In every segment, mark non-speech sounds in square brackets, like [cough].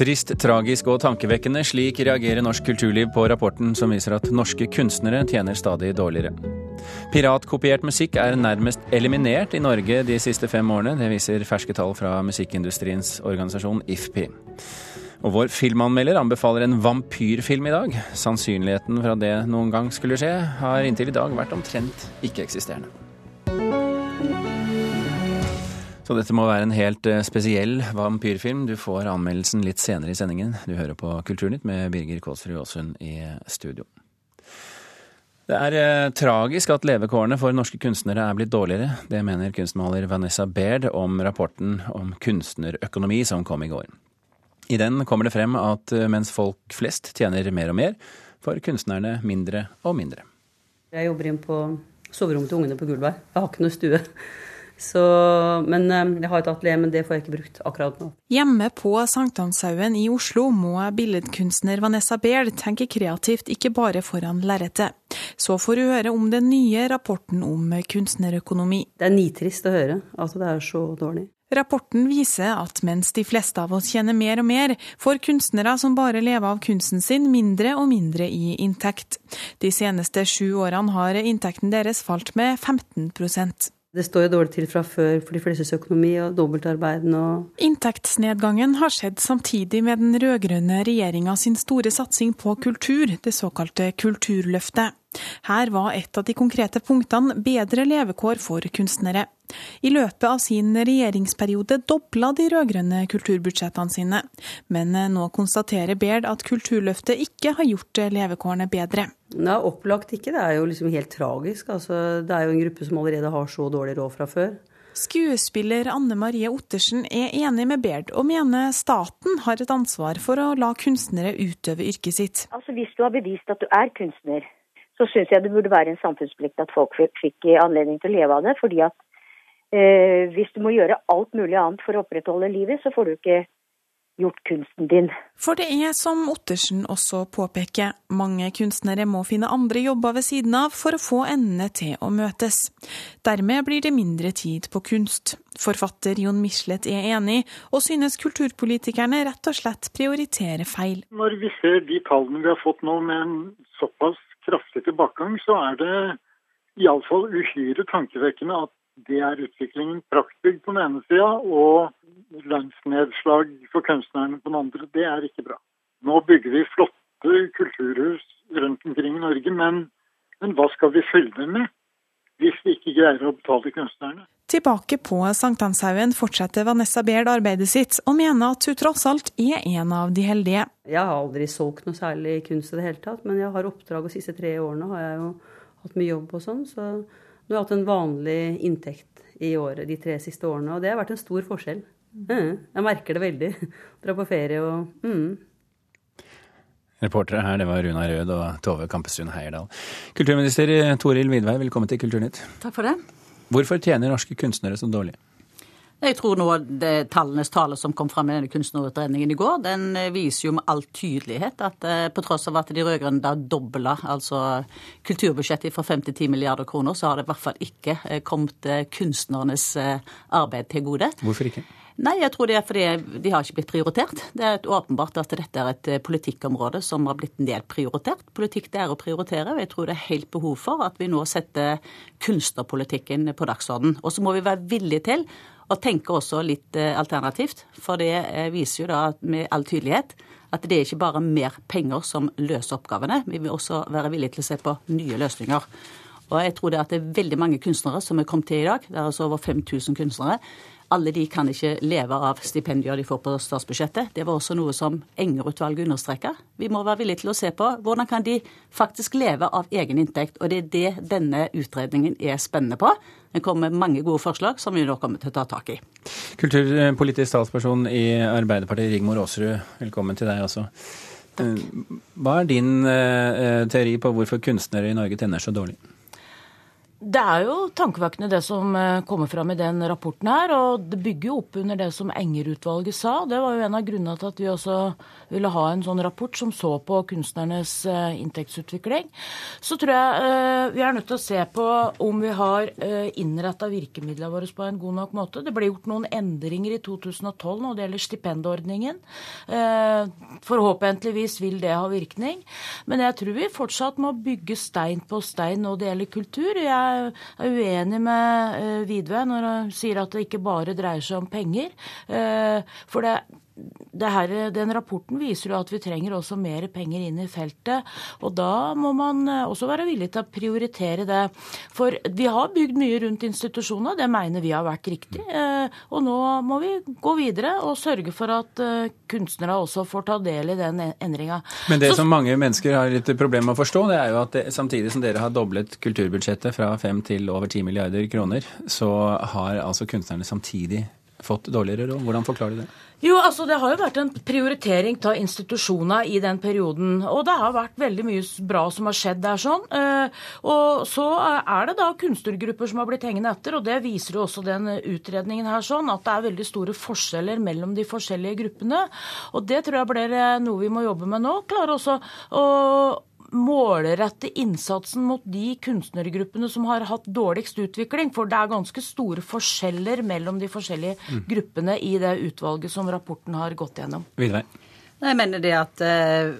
Trist, tragisk og tankevekkende. Slik reagerer norsk kulturliv på rapporten som viser at norske kunstnere tjener stadig dårligere. Piratkopiert musikk er nærmest eliminert i Norge de siste fem årene. Det viser ferske tall fra musikkindustriens organisasjon IFPI. Og vår filmanmelder anbefaler en vampyrfilm i dag. Sannsynligheten for at det noen gang skulle skje, har inntil i dag vært omtrent ikke-eksisterende. Så dette må være en helt eh, spesiell vampyrfilm. Du får anmeldelsen litt senere i sendingen. Du hører på Kulturnytt med Birger Kåsfrud Aasund i studio. Det er eh, tragisk at levekårene for norske kunstnere er blitt dårligere. Det mener kunstmaler Vanessa Baird om rapporten om kunstnerøkonomi som kom i går. I den kommer det frem at eh, mens folk flest tjener mer og mer, får kunstnerne mindre og mindre. Jeg jobber inn på soverommet til ungene på gulvet. Jeg har ikke noe stue. Så, men eh, jeg har et atelier, men det får jeg ikke brukt akkurat nå. Hjemme på Sankthanshaugen i Oslo må billedkunstner Vanessa Baird tenke kreativt, ikke bare foran lerretet. Så får du høre om den nye rapporten om kunstnerøkonomi. Det er nitrist å høre at det er så dårlig. Rapporten viser at mens de fleste av oss tjener mer og mer, får kunstnere som bare lever av kunsten sin, mindre og mindre i inntekt. De seneste sju årene har inntekten deres falt med 15 det står jo dårlig til fra før for de flestes økonomi og dobbeltarbeiden og Inntektsnedgangen har skjedd samtidig med den rød-grønne regjeringa sin store satsing på kultur, det såkalte Kulturløftet. Her var et av de konkrete punktene bedre levekår for kunstnere. I løpet av sin regjeringsperiode dobla de rød-grønne kulturbudsjettene sine, men nå konstaterer Baird at Kulturløftet ikke har gjort levekårene bedre. Nei, opplagt ikke. Det er jo liksom helt tragisk. Altså, det er jo en gruppe som allerede har så dårlig råd fra før. Skuespiller Anne Marie Ottersen er enig med Baird, og mener staten har et ansvar for å la kunstnere utøve yrket sitt. Altså Hvis du har bevist at du er kunstner, så syns jeg det burde være en samfunnsplikt at folk fikk anledning til å leve av det. fordi at eh, hvis du må gjøre alt mulig annet for å opprettholde livet, så får du ikke gjort kunsten din. For det er, som Ottersen også påpeker, mange kunstnere må finne andre jobber ved siden av for å få endene til å møtes. Dermed blir det mindre tid på kunst. Forfatter Jon Michelet er enig, og synes kulturpolitikerne rett og slett prioriterer feil. Når vi ser de tallene vi har fått nå med en såpass kraftig tilbakegang, så er det iallfall uhyre tankevekkende at det er utviklingen praktbygg på den ene sida og lønnsnedslag for kunstnerne på den andre. Det er ikke bra. Nå bygger vi flotte kulturhus rundt omkring i Norge, men, men hva skal vi fylle dem med hvis vi ikke greier å betale kunstnerne? Tilbake på Sankthanshaugen fortsetter Vanessa Baird arbeidet sitt, og mener at hun tross alt er en av de heldige. Jeg har aldri solgt noe særlig kunst i det hele tatt, men jeg har oppdrag de siste tre årene har jeg jo hatt mye jobb og sånn. så nå har hatt en vanlig inntekt i året de tre siste årene, og det har vært en stor forskjell. Mm, jeg merker det veldig. [laughs] Dra på ferie og mm. Reportere her, det var Runa Rød og Tove Kampestuen Heierdal. Kulturminister Toril Vidvei, velkommen til Kulturnytt. Takk for det. Hvorfor tjener norske kunstnere så dårlig? Jeg tror nå det tallenes tale som kom fram i denne kunstnerutredningen i går, den eh, viser jo med all tydelighet at eh, på tross av at de rød-grønne da dobla altså kulturbudsjettet fra 5 til 10 milliarder kroner, så har det i hvert fall ikke eh, kommet kunstnernes arbeid til gode. Hvorfor ikke? Nei, jeg tror det er fordi de har ikke blitt prioritert. Det er åpenbart at dette er et politikkområde som har blitt nedprioritert. Politikk det er å prioritere, og jeg tror det er helt behov for at vi nå setter kunstnerpolitikken på dagsorden. Og så må vi være villige til og tenke også litt eh, alternativt. For det eh, viser jo da med all tydelighet at det er ikke bare mer penger som løser oppgavene. Vi vil også være villige til å se på nye løsninger. Og jeg tror det det er veldig mange kunstnere som er kommet til i dag. Det er altså over 5000 kunstnere alle de kan ikke leve av stipendier de får på statsbudsjettet. Det var også noe som Enger-utvalget understreka. Vi må være villige til å se på hvordan kan de faktisk leve av egen inntekt. Og det er det denne utredningen er spennende på. Den kommer med mange gode forslag som vi nå kommer til å ta tak i. Kulturpolitisk talsperson i Arbeiderpartiet, Rigmor Aasrud, velkommen til deg også. Takk. Hva er din eh, teori på hvorfor kunstnere i Norge tjener så dårlig? Det er jo tankevekkende det som eh, kommer fram i den rapporten her. Og det bygger jo opp under det som Enger-utvalget sa. Det var jo en av grunnene til at vi også ville ha en sånn rapport som så på kunstnernes eh, inntektsutvikling. Så tror jeg eh, vi er nødt til å se på om vi har innretta virkemidlene våre på en god nok måte. Det ble gjort noen endringer i 2012 når det gjelder stipendordningen. Forhåpentligvis vil det ha virkning. Men jeg tror vi fortsatt må bygge stein på stein når det gjelder kultur. Jeg er uenig med Vidve når han sier at det ikke bare dreier seg om penger. For det, her, den rapporten viser jo at vi trenger også mer penger inn i feltet. Og da må man eh, også være villig til å prioritere det. For vi har bygd mye rundt institusjonene, det mener vi har vært riktig. Eh, og nå må vi gå videre og sørge for at eh, kunstnere også får ta del i den endringa. Men det Så, som mange mennesker har litt problemer med å forstå, det er jo at det, samtidig som dere har doblet kulturbudsjettet fra 5 til over 10 milliarder kroner, så har altså kunstnerne samtidig fått dårligere råd. Hvordan forklarer du det? Jo, altså Det har jo vært en prioritering av institusjoner i den perioden. Og det har vært veldig mye bra som har skjedd der. sånn. Eh, og så er det da kunstnergrupper som har blitt hengende etter, og det viser jo også den utredningen her sånn, at det er veldig store forskjeller mellom de forskjellige gruppene. Og det tror jeg blir eh, noe vi må jobbe med nå. Klare også å målrette innsatsen mot de kunstnergruppene som har hatt dårligst utvikling. For det er ganske store forskjeller mellom de forskjellige mm. gruppene i det utvalget som rapporten har gått gjennom. Videre. Jeg mener det at eh,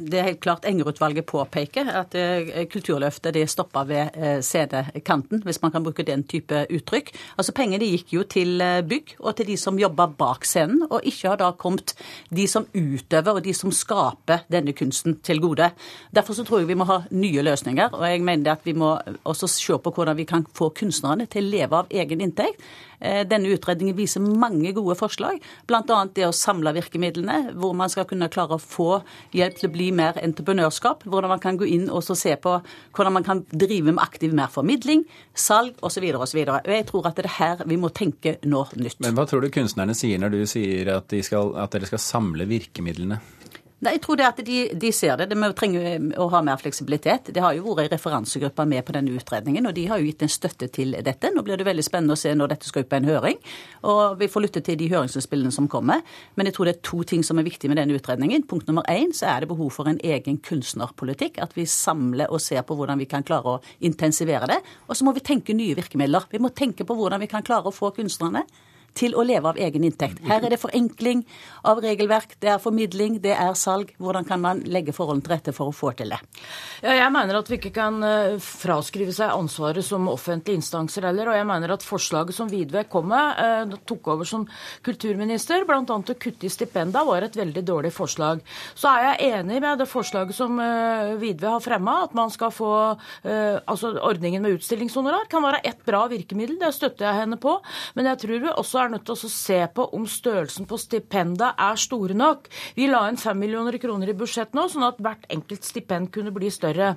det er helt klart Enger-utvalget påpeker at eh, Kulturløftet det stoppa ved eh, scenekanten, hvis man kan bruke den type uttrykk. Altså Pengene gikk jo til bygg og til de som jobba bak scenen, og ikke har da kommet de som utøver og de som skaper denne kunsten til gode. Derfor så tror jeg vi må ha nye løsninger, og jeg mener at vi må også se på hvordan vi kan få kunstnerne til å leve av egen inntekt. Eh, denne utredningen viser mange gode forslag, bl.a. det å samle virkemidlene, hvor man skal kunne klare å få hjelp til å bli mer entreprenørskap. Hvordan man kan gå inn og se på hvordan man kan drive med aktiv mer formidling, salg osv. osv. Jeg tror at det er her vi må tenke nå nytt. Men hva tror du kunstnerne sier når du sier at, skal, at dere skal samle virkemidlene? Nei, Jeg tror det at de, de ser det. Vi trenger å ha mer fleksibilitet. Det har jo vært ei referansegruppe med på denne utredningen, og de har jo gitt en støtte til dette. Nå blir det veldig spennende å se når dette skal ut på en høring, og vi får lytte til de høringsinnspillene som kommer. Men jeg tror det er to ting som er viktige med denne utredningen. Punkt nummer én så er det behov for en egen kunstnerpolitikk. At vi samler og ser på hvordan vi kan klare å intensivere det. Og så må vi tenke nye virkemidler. Vi må tenke på hvordan vi kan klare å få kunstnerne til å leve av egen inntekt. Her er det forenkling av regelverk, det er formidling, det er salg. Hvordan kan man legge forholdene til rette for å få til det? Ja, jeg mener at vi ikke kan eh, fraskrive seg ansvaret som offentlige instanser heller. Og jeg mener at forslaget som Vidve kom med, eh, tok over som kulturminister, bl.a. å kutte i stipenda, var et veldig dårlig forslag. Så er jeg enig med det forslaget som eh, har fremma, at man skal få altså ordningen med utstillingshonorar kan være ett bra virkemiddel, det støtter jeg henne på. Men jeg tror vi også er er nødt til å se på om størrelsen på stipenda er store nok. Vi la inn 5 millioner kroner i budsjett nå, sånn at hvert enkelt stipend kunne bli større.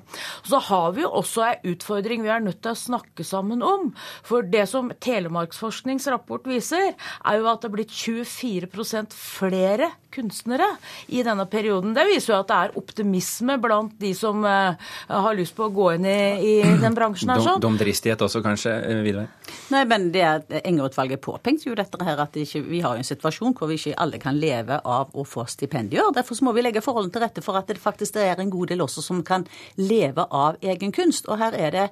Så har vi jo også en utfordring vi er nødt til å snakke sammen om. For det som Telemarksforsknings rapport viser, er jo at det er blitt 24% flere kunstnere i denne perioden. Det viser jo at det er optimisme blant de som uh, har lyst på å gå inn i, i den bransjen her. sånn. Domdristighet også, kanskje, eh, Vidar? Nei, men det Enger-utvalget påpekte jo dette her, at ikke, vi har en situasjon hvor vi ikke alle kan leve av å få stipendier. Derfor må vi legge forholdene til rette for at det faktisk er en god del også som kan leve av egen kunst. Og her er det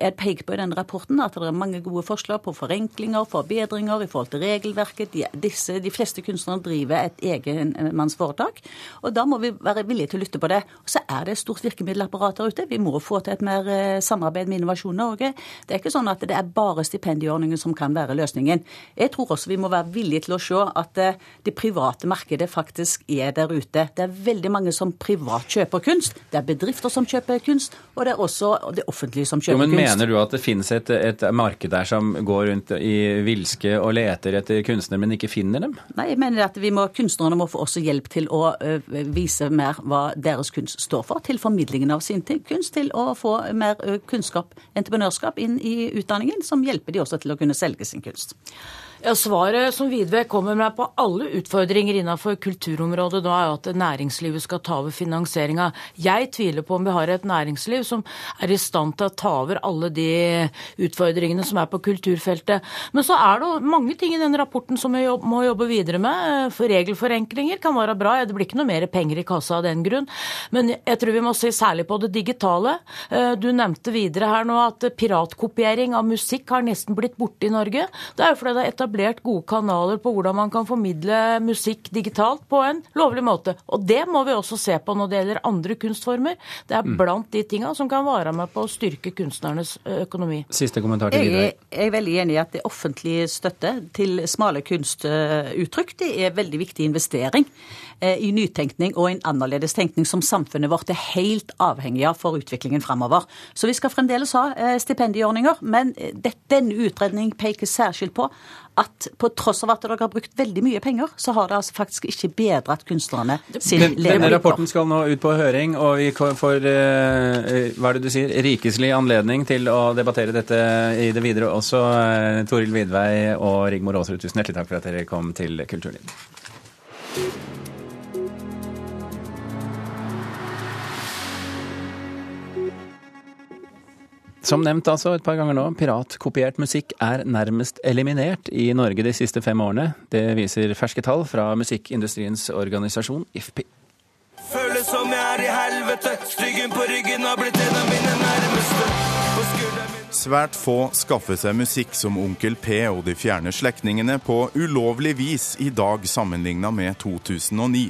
et pek på i denne rapporten at det er mange gode forslag på forenklinger, forbedringer i forhold til regelverket. De, disse, de fleste kunstnere driver et egenmannsforetak. Og da må vi være villige til å lytte på det. Og så er det et stort virkemiddelapparat der ute. Vi må få til et mer eh, samarbeid med Innovasjon Norge. Det er ikke sånn at det er bare stipendieordningen som kan være løsningen. Jeg tror også vi må være villige til å se at eh, det private markedet faktisk er der ute. Det er veldig mange som privat kjøper kunst. Det er bedrifter som kjøper kunst, og det er også det offentlige som kjøper jo, men kunst. Mener du at det finnes et, et marked der som går rundt i vilske og leter etter kunstnere, men ikke finner dem? Nei, jeg mener at vi må, kunstnerne må få også hjelp til å vise mer hva deres kunst står for, til formidlingen av sin kunst, til å få mer kunnskap, entreprenørskap, inn i utdanningen, som hjelper de også til å kunne selge sin kunst. Svaret som Vidve kommer med på alle utfordringer innenfor kulturområdet nå, er at næringslivet skal ta over finansieringa. Jeg tviler på om vi har et næringsliv som er i stand til å ta over alle de utfordringene som er på kulturfeltet. Men så er det mange ting i den rapporten som vi må jobbe videre med. For regelforenklinger kan være bra. Det blir ikke noe mer penger i kassa av den grunn. Men jeg tror vi må se særlig på det digitale. Eh, du nevnte videre her nå at piratkopiering av musikk har nesten blitt borte i Norge. Det er jo fordi det er etablert gode kanaler på hvordan man kan formidle musikk digitalt på en lovlig måte. Og det må vi også se på når det gjelder andre kunstformer. Det er mm. blant de tinga som kan være med på å styrke kunstnernes økonomi. Siste kommentar til Vidar. Jeg, jeg er veldig enig i at det offentlige støtte til smale kunstuttrykk det er veldig viktig investering i nytenkning og en annerledes tenkning som samfunnet vårt er helt avhengig av for utviklingen fremover. Så vi skal fremdeles ha stipendieordninger, men denne utredning peker særskilt på at på tross av at dere har brukt veldig mye penger, så har det altså faktisk ikke bedret kunstnerne sin levevilkår. Denne rapporten skal nå ut på høring, og vi får eh, hva er det du sier, rikeslig anledning til å debattere dette i det videre også. Eh, Toril Vidvei og Rigmor Aasrud, tusen hjertelig takk for at dere kom til Kulturnytt. Som nevnt altså et par ganger nå, piratkopiert musikk er nærmest eliminert i Norge de siste fem årene. Det viser ferske tall fra musikkindustriens organisasjon IFPI. Føles som jeg er i helvete, styggen på ryggen har blitt en av mine nærmeste. Svært få skaffer seg musikk som Onkel P og de fjerne slektningene på ulovlig vis i dag sammenligna med 2009.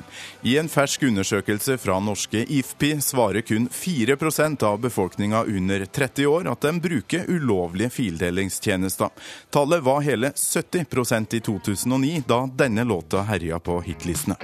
I en fersk undersøkelse fra norske IFPI svarer kun 4% av befolkninga under 30 år at de bruker ulovlige fildelingstjenester. Tallet var hele 70% i 2009, da denne låta herja på hitlistene.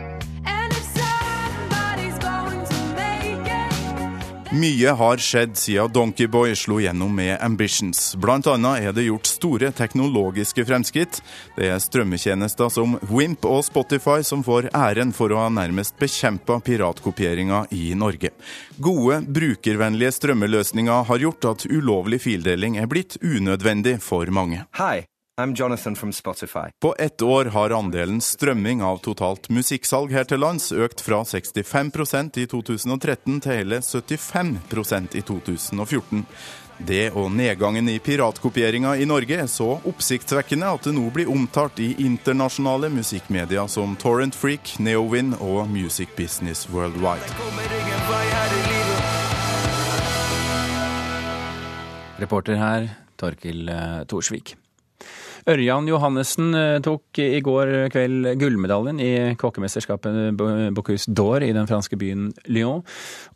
Mye har skjedd siden Donkeyboy slo gjennom med Ambitions. Blant annet er det gjort store teknologiske fremskritt. Det er strømmetjenester som Wimp og Spotify som får æren for å ha nærmest bekjempa piratkopieringa i Norge. Gode, brukervennlige strømmeløsninger har gjort at ulovlig fildeling er blitt unødvendig for mange. Hei. I'm Jonathan from Spotify. På ett år har andelen strømming av totalt musikksalg her til lands økt fra 65% i 2013 til hele 75% i 2014. Det og nedgangen i piratkopieringa i Norge er så oppsiktsvekkende at det nå blir omtalt i internasjonale musikkmedier som Torrent Freak, Neowin og Music Business Worldwide. Reporter her, Torkil Torsvik. Thorsvik. Ørjan Johannessen eh, tok i går kveld gullmedaljen i kokkemesterskapet Bocuse d'Or i den franske byen Lyon.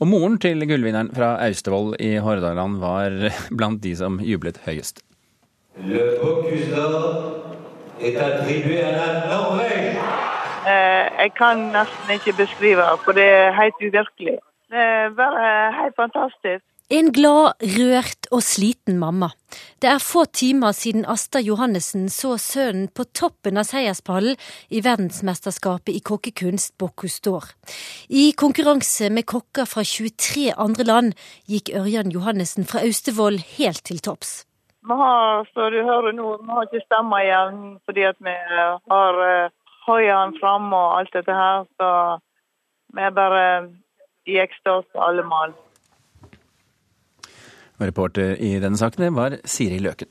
Og moren til gullvinneren fra Austevoll i Hordaland var [laughs] blant de som jublet høyest. Le Bocuse d'Or est attribué à la Norvège. Eh, jeg kan nesten ikke beskrive det, for det er helt uvirkelig. Det er bare helt fantastisk. En glad, rørt og sliten mamma. Det er få timer siden Asta Johannessen så sønnen på toppen av seierspallen i verdensmesterskapet i kokkekunst Bocuse d'Or. I konkurranse med kokker fra 23 andre land gikk Ørjan Johannessen fra Austevoll helt til topps. Vi har, så du hører nå, vi har ikke stemma igjen fordi vi har uh, eh, hoiaen framme og alt dette her. Så vi er bare i ekstase alle mann. Reporter i denne saken var Siri Løken.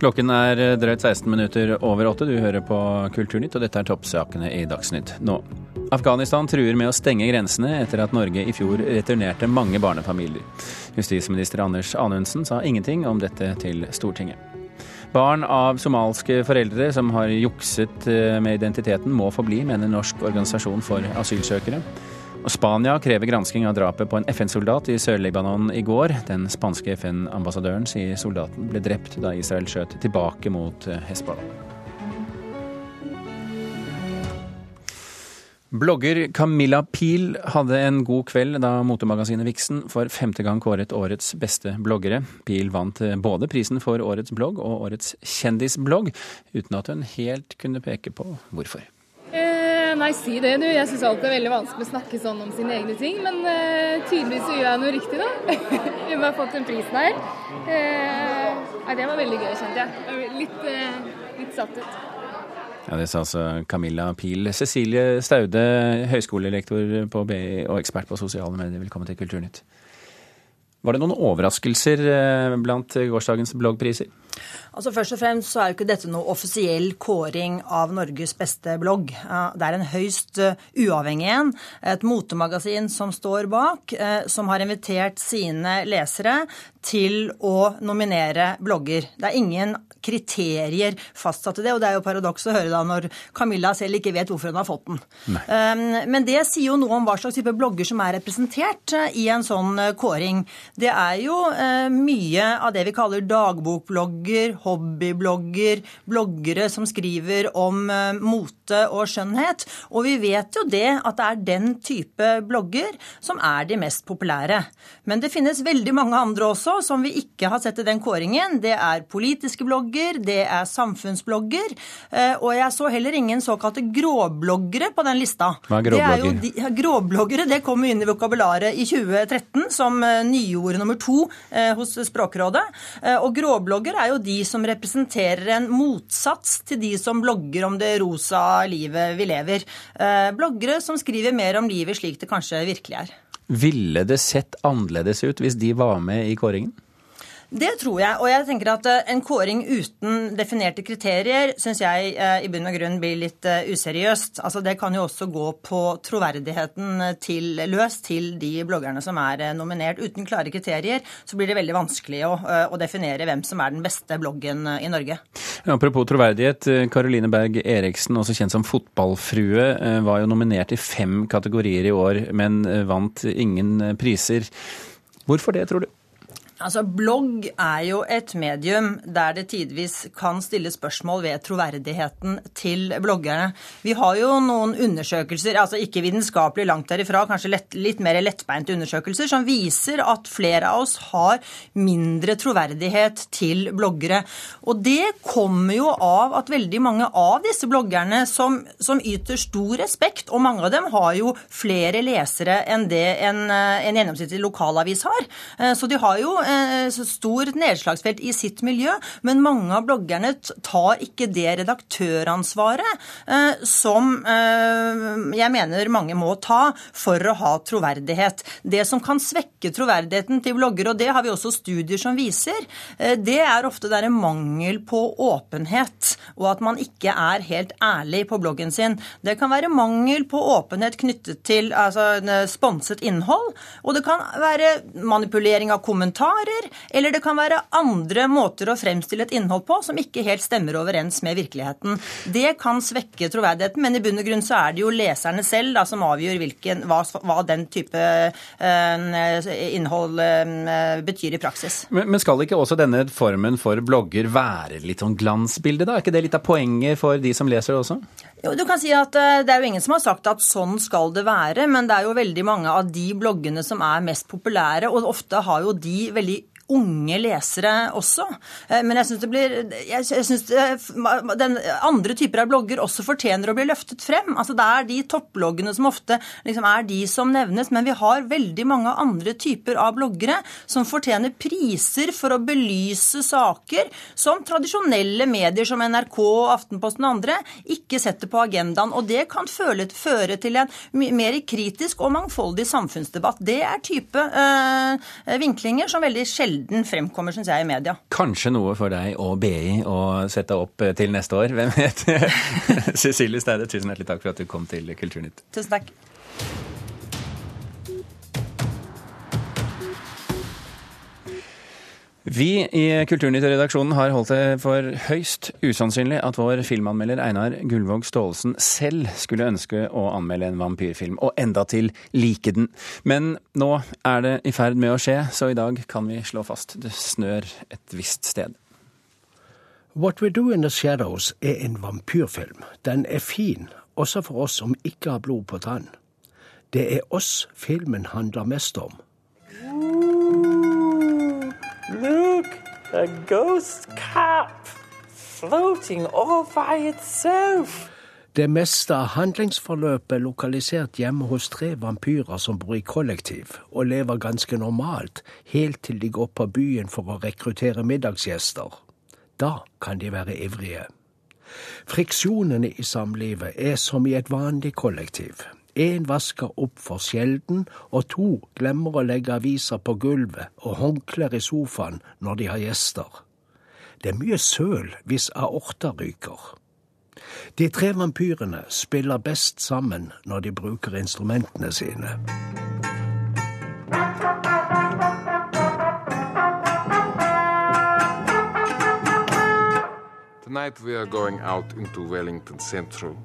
Klokken er drøyt 16 minutter over åtte. Du hører på Kulturnytt, og dette er toppsakene i Dagsnytt nå. Afghanistan truer med å stenge grensene etter at Norge i fjor returnerte mange barnefamilier. Justisminister Anders Anundsen sa ingenting om dette til Stortinget. Barn av somalske foreldre som har jukset eh, med identiteten, må få bli, mener Norsk organisasjon for asylsøkere. Spania krever gransking av drapet på en FN-soldat i Sør-Libanon i går. Den spanske FN-ambassadøren sier soldaten ble drept da Israel skjøt tilbake mot eh, Hezbollah. Blogger Camilla Pil hadde en god kveld da motemagasinet Vixen for femte gang kåret årets beste bloggere. Pil vant eh, både prisen for årets blogg og årets kjendisblogg, uten at hun helt kunne peke på hvorfor. Eh, nei, si det du. Jeg syns alltid det er veldig vanskelig å snakke sånn om sine egne ting. Men uh, tydeligvis gjør jeg noe riktig, da. [laughs] Vi har fått den prisen her. Uh, nei, det var veldig gøy, kjente jeg. Litt, uh, litt satt ut. Ja, Det sa altså Camilla Pil. Cecilie Staude, høyskolelektor på BI og ekspert på sosiale medier, velkommen til Kulturnytt. Var det noen overraskelser blant gårsdagens bloggpriser? Altså Først og fremst så er jo ikke dette noe offisiell kåring av Norges beste blogg. Det er en høyst eh, uavhengig en. Et motemagasin som står bak, eh, som har invitert sine lesere til å nominere blogger. Det er ingen kriterier til det, og det er jo paradoks å høre da når Camilla selv ikke vet hvorfor hun har fått den. Um, men det sier jo noe om hva slags type blogger som er representert eh, i en sånn kåring. Det er jo mye av det vi kaller dagbokblogger, hobbyblogger, bloggere som skriver om eh, mote og skjønnhet. Og vi vet jo det at det er den type blogger som er de mest populære. Men det finnes veldig mange andre også som vi ikke har sett i den kåringen. Det er politiske blogger, det er samfunnsblogger, eh, og jeg så heller ingen såkalte gråbloggere på den lista. Hva er gråblogger? Det er de, gråbloggere det kom inn i vokabularet i 2013 som eh, nyord nummer to hos Språkrådet. Og gråblogger er jo de som representerer en motsats til de som blogger om det rosa livet vi lever. Eh, bloggere som skriver mer om livet slik det kanskje virkelig er. Ville det sett annerledes ut hvis de var med i kåringen? Det tror jeg. Og jeg tenker at eh, en kåring uten definerte kriterier syns jeg eh, i bunn og grunn blir litt eh, useriøst. Altså Det kan jo også gå på troverdigheten til, løs til de bloggerne som er nominert. Uten klare kriterier så blir det veldig vanskelig å, å definere hvem som er den beste bloggen i Norge. Apropos troverdighet. Karoline Berg Eriksen, også kjent som Fotballfrue, var jo nominert i fem kategorier i år, men vant ingen priser. Hvorfor det, tror du? Altså, Blogg er jo et medium der det tidvis kan stille spørsmål ved troverdigheten til bloggerne. Vi har jo noen undersøkelser, altså ikke vitenskapelig langt derifra, kanskje lett, litt mer lettbeinte undersøkelser, som viser at flere av oss har mindre troverdighet til bloggere. Og det kommer jo av at veldig mange av disse bloggerne som, som yter stor respekt, og mange av dem har jo flere lesere enn det en, en gjennomsnittlig lokalavis har, eh, så de har jo Eh, stor nedslagsfelt i sitt miljø, men mange av bloggerne tar ikke det redaktøransvaret eh, som eh, jeg mener mange må ta for å ha troverdighet. Det som kan svekke troverdigheten til bloggere, og det har vi også studier som viser, det er ofte det er en mangel på åpenhet, og at man ikke er helt ærlig på bloggen sin. Det kan være mangel på åpenhet knyttet til altså, sponset innhold, og det kan være manipulering av kommentarer kommentarer, eller det kan være andre måter å fremstille et innhold på som ikke helt stemmer overens med virkeligheten. Det kan svekke troverdigheten, men i bunn og grunn så er det jo leserne selv da, som avgjør hvilken, hva, hva, den type øh, innhold øh, betyr i praksis. Men, men, skal ikke også denne formen for blogger være litt sånn glansbilde, da? Er ikke det litt av poenget for de som leser det også? Jo, du kan si at uh, Det er jo ingen som har sagt at sånn skal det være, men det er jo veldig mange av de bloggene som er mest populære, og ofte har jo de veldig unge lesere også. Eh, men jeg syns det blir jeg, synes det, den Andre typer av blogger også fortjener å bli løftet frem. Altså Det er de toppbloggene som ofte liksom er de som nevnes, men vi har veldig mange andre typer av bloggere som fortjener priser for å belyse saker som tradisjonelle medier som NRK, Aftenposten og andre ikke setter på agendaen. Og det kan føre til en mer kritisk og mangfoldig samfunnsdebatt. Det er type øh, vinklinger som veldig sjelden sjelden fremkommer, syns jeg, i media. Kanskje noe for deg og BI å sette opp eh, til neste år. Hvem vet? [laughs] Cecilie Steide, tusen hjertelig takk for at du kom til Kulturnytt. Tusen takk. Vi i Kulturnytt-redaksjonen har holdt det for høyst usannsynlig at vår filmanmelder Einar Gullvåg Staalesen selv skulle ønske å anmelde en vampyrfilm, og endatil like den. Men nå er det i ferd med å skje, så i dag kan vi slå fast det snør et visst sted. What We Do In The Shadows er en vampyrfilm. Den er fin, også for oss som ikke har blod på tann. Det er oss filmen handler mest om. Look, a ghost cap floating all by itself. Det meste av handlingsforløpet er lokalisert hjemme hos tre vampyrer som bor i kollektiv, og lever ganske normalt, helt til de går på byen for å rekruttere middagsgjester. Da kan de være ivrige. Friksjonene i samlivet er som i et vanlig kollektiv. Én vasker opp for sjelden, og to glemmer å legge aviser på gulvet og håndklær i sofaen når de har gjester. Det er mye søl hvis aorta ryker. De tre vampyrene spiller best sammen når de bruker instrumentene sine. Tonight we are going out into Wellington Central.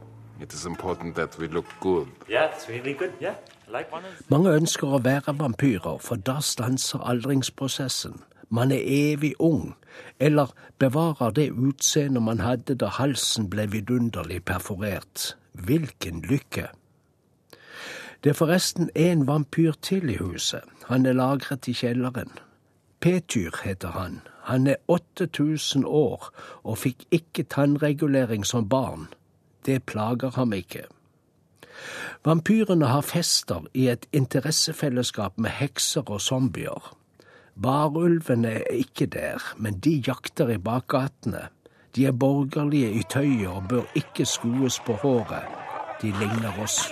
It is important that we look good. Yeah, really good. Yeah, like. Mange ønsker å være vampyrer, for da stanser aldringsprosessen man er evig ung, eller bevarer det utseendet man hadde da halsen ble vidunderlig perforert. Hvilken lykke! Det er forresten en vampyr til i huset. Han er lagret i kjelleren. Petyr heter han. Han er 8000 år og fikk ikke tannregulering som barn. Det plager ham ikke. Vampyrene har fester i et interessefellesskap med hekser og zombier. Varulvene er ikke der, men de jakter i bakgatene. De er borgerlige i tøyet og bør ikke skues på håret. De ligner oss.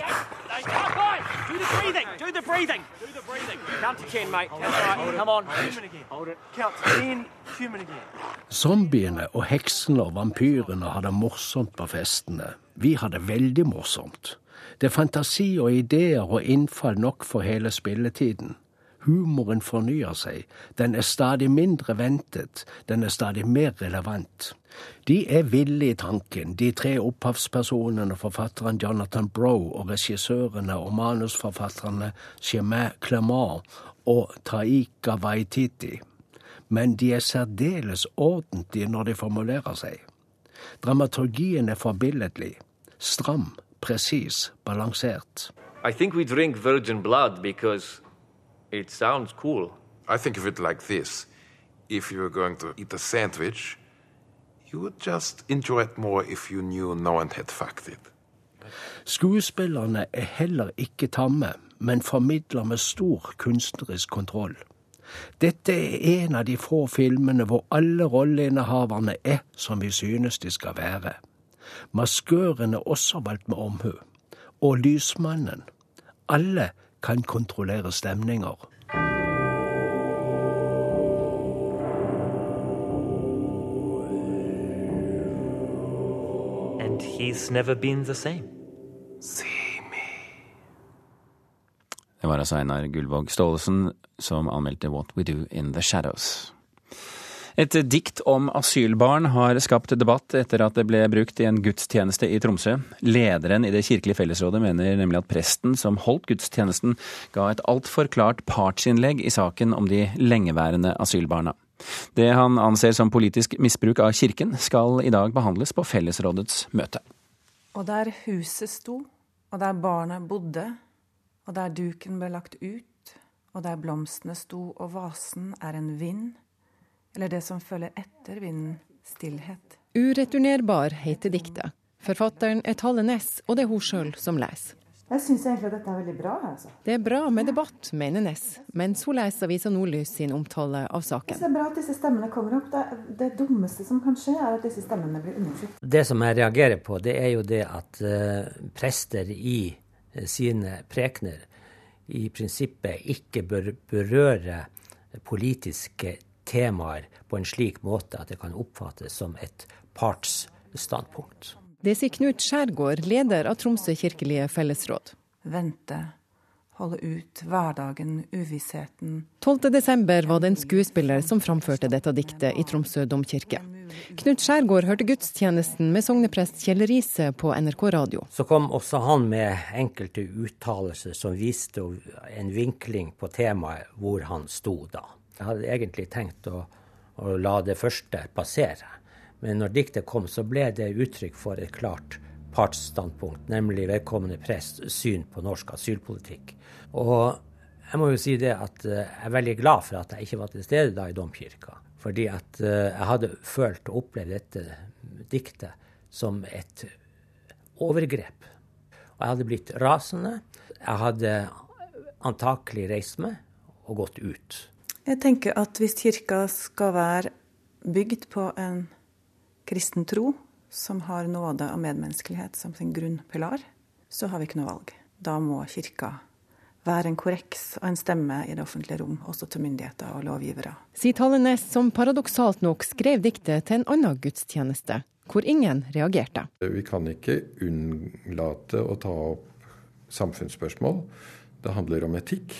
Zombiene og heksene og vampyrene hadde morsomt på festene. Vi hadde veldig morsomt. Det er fantasi og ideer og innfall nok for hele spilletiden. Humoren fornyer seg. Den er stadig mindre ventet. Den er stadig mer relevant. De er ville i tanken, de tre opphavspersonene, forfatteren Jonathan Broe og regissørene og manusforfatterne Chemin Clement og Taika Waititi. Men de er særdeles ordentlige når de formulerer seg. Dramaturgien er forbilledlig. Stram, presis, balansert. I think we drink virgin blood because it sounds cool. I think of it like this if you were going to eat a sandwich, you would just enjoy it more if you knew no one had fucked it. Skuespillerne er heller ikke tamme, men formidler med stor kunstnerisk kontroll. Dette er en av de få filmene hvor alle rolleinnehaverne er som vi synes de skal være. Maskøren er også valgt med omhu. Og lysmannen. Alle kan kontrollere stemninger. And he's never been the same. Det var altså Einar Gullvåg Staalesen som anmeldte What We Do In The Shadows. Et dikt om asylbarn har skapt debatt etter at det ble brukt i en gudstjeneste i Tromsø. Lederen i Det kirkelige fellesrådet mener nemlig at presten som holdt gudstjenesten, ga et altfor klart partsinnlegg i saken om de lengeværende asylbarna. Det han anser som politisk misbruk av kirken, skal i dag behandles på fellesrådets møte. Og der huset sto, og der barna bodde, og der duken ble lagt ut, og der blomstene sto og vasen er en vind, eller det som følger etter vinden, stillhet. Ureturnerbar heter diktet. Forfatteren er Talle Næss, og det er hun sjøl som leser. Jeg syns egentlig at dette er veldig bra. Altså. Det er bra med debatt, mener Næss, mens hun leser Avisa Nordlys sin omtale av saken. Det er bra at disse stemmene kommer opp. Det, det dummeste som kan skje, er at disse stemmene blir undertrykt. Det som jeg reagerer på, det er jo det at uh, prester i uh, sine prekener i prinsippet ikke bør berøre politiske temaer på en slik måte at det kan oppfattes som et partsstandpunkt. Det sier Knut Skjærgård, leder av Tromsø kirkelige fellesråd. Vente, holde ut hverdagen, uvissheten. 12.12. var det en skuespiller som framførte dette diktet i Tromsø domkirke. Knut Skjærgård hørte gudstjenesten med sogneprest Kjell Riise på NRK radio. Så kom også han med enkelte uttalelser som viste en vinkling på temaet hvor han sto da. Jeg hadde egentlig tenkt å, å la det første passere. Men når diktet kom, så ble det uttrykk for et klart partsstandpunkt, nemlig vedkommende prest syn på norsk asylpolitikk. Og jeg må jo si det at jeg er veldig glad for at jeg ikke var til stede da i domkirka. Fordi at jeg hadde følt og opplevd dette diktet som et overgrep. Og jeg hadde blitt rasende. Jeg hadde antakelig reist meg og gått ut. Jeg tenker at hvis kirka skal være bygd på en kristen tro, som har nåde og medmenneskelighet som sin grunnpilar, så har vi ikke noe valg. Da må kirka være en korreks og en stemme i det offentlige rom, også til myndigheter og lovgivere. Sier Tallenes, som paradoksalt nok skrev diktet til en annen gudstjeneste, hvor ingen reagerte. Vi kan ikke unnlate å ta opp samfunnsspørsmål. Det handler om etikk,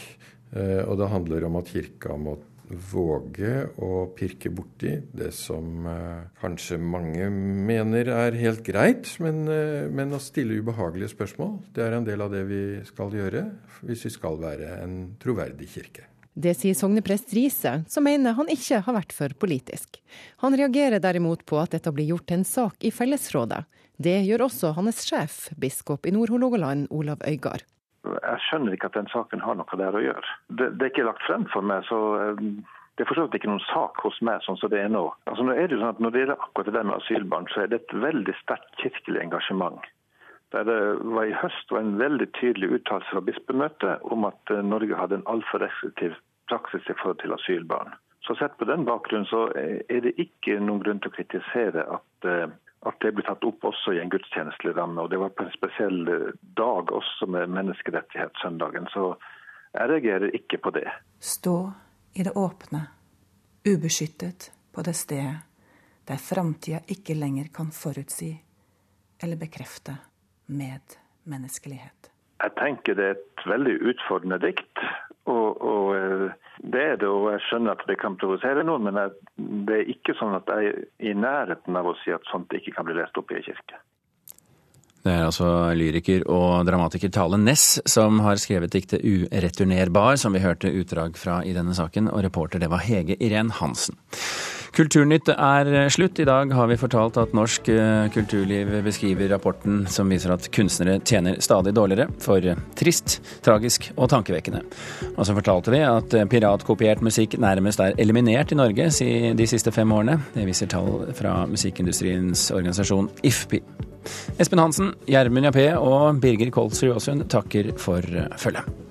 og det handler om at kirka må våge å pirke borti det som eh, kanskje mange mener er helt greit, men, eh, men, å stille ubehagelige spørsmål, det er en del av det vi skal gjøre hvis vi skal være en troverdig kirke. Det sier sogneprest Riise, som mener han ikke har vært for politisk. Han reagerer derimot på at dette blir gjort til en sak i Fellesrådet. Det gjør også hans sjef, biskop i Nord-Hålogaland, Olav Øygard. Jeg skjønner ikke at den saken har noe der å gjøre. Det, det er ikke lagt frem for meg, så eh, det er for så vidt ikke noen sak hos meg sånn som det er nå. Altså, nå er det jo sånn at Når det gjelder akkurat det der med asylbarn, så er det et veldig sterkt kirkelig engasjement. Der det var I høst var en veldig tydelig uttalelse fra bispemøtet om at eh, Norge hadde en altfor restriktiv praksis i forhold til asylbarn. Så Sett på den bakgrunnen så er det ikke noen grunn til å kritisere at eh, at det ble tatt opp også i en gudstjenestelig ramme. Og det var på en spesiell eh, dag også med menneskerettighetssøndagen. Så jeg reagerer ikke på det. Stå i det åpne, ubeskyttet på det stedet der framtida ikke lenger kan forutsi eller bekrefte medmenneskelighet. Jeg tenker det er et veldig utfordrende dikt. Og, og, eh, det er det, og jeg skjønner at det kan provosere noen, men det er ikke sånn at jeg er i nærheten av å si at sånt ikke kan bli lest opp i en kirke. Det er altså lyriker og dramatiker Tale Næss som har skrevet diktet 'Ureturnerbar', som vi hørte utdrag fra i denne saken, og reporter det var Hege Irén Hansen. Kulturnytt er slutt. I dag har vi fortalt at norsk eh, kulturliv beskriver rapporten som viser at kunstnere tjener stadig dårligere. For trist, tragisk og tankevekkende. Og så fortalte vi at piratkopiert musikk nærmest er eliminert i Norge de siste fem årene. Det viser tall fra musikkindustriens organisasjon IFPI. Espen Hansen, Gjermund Jappé og Birger Kolsrud Aasund takker for følget.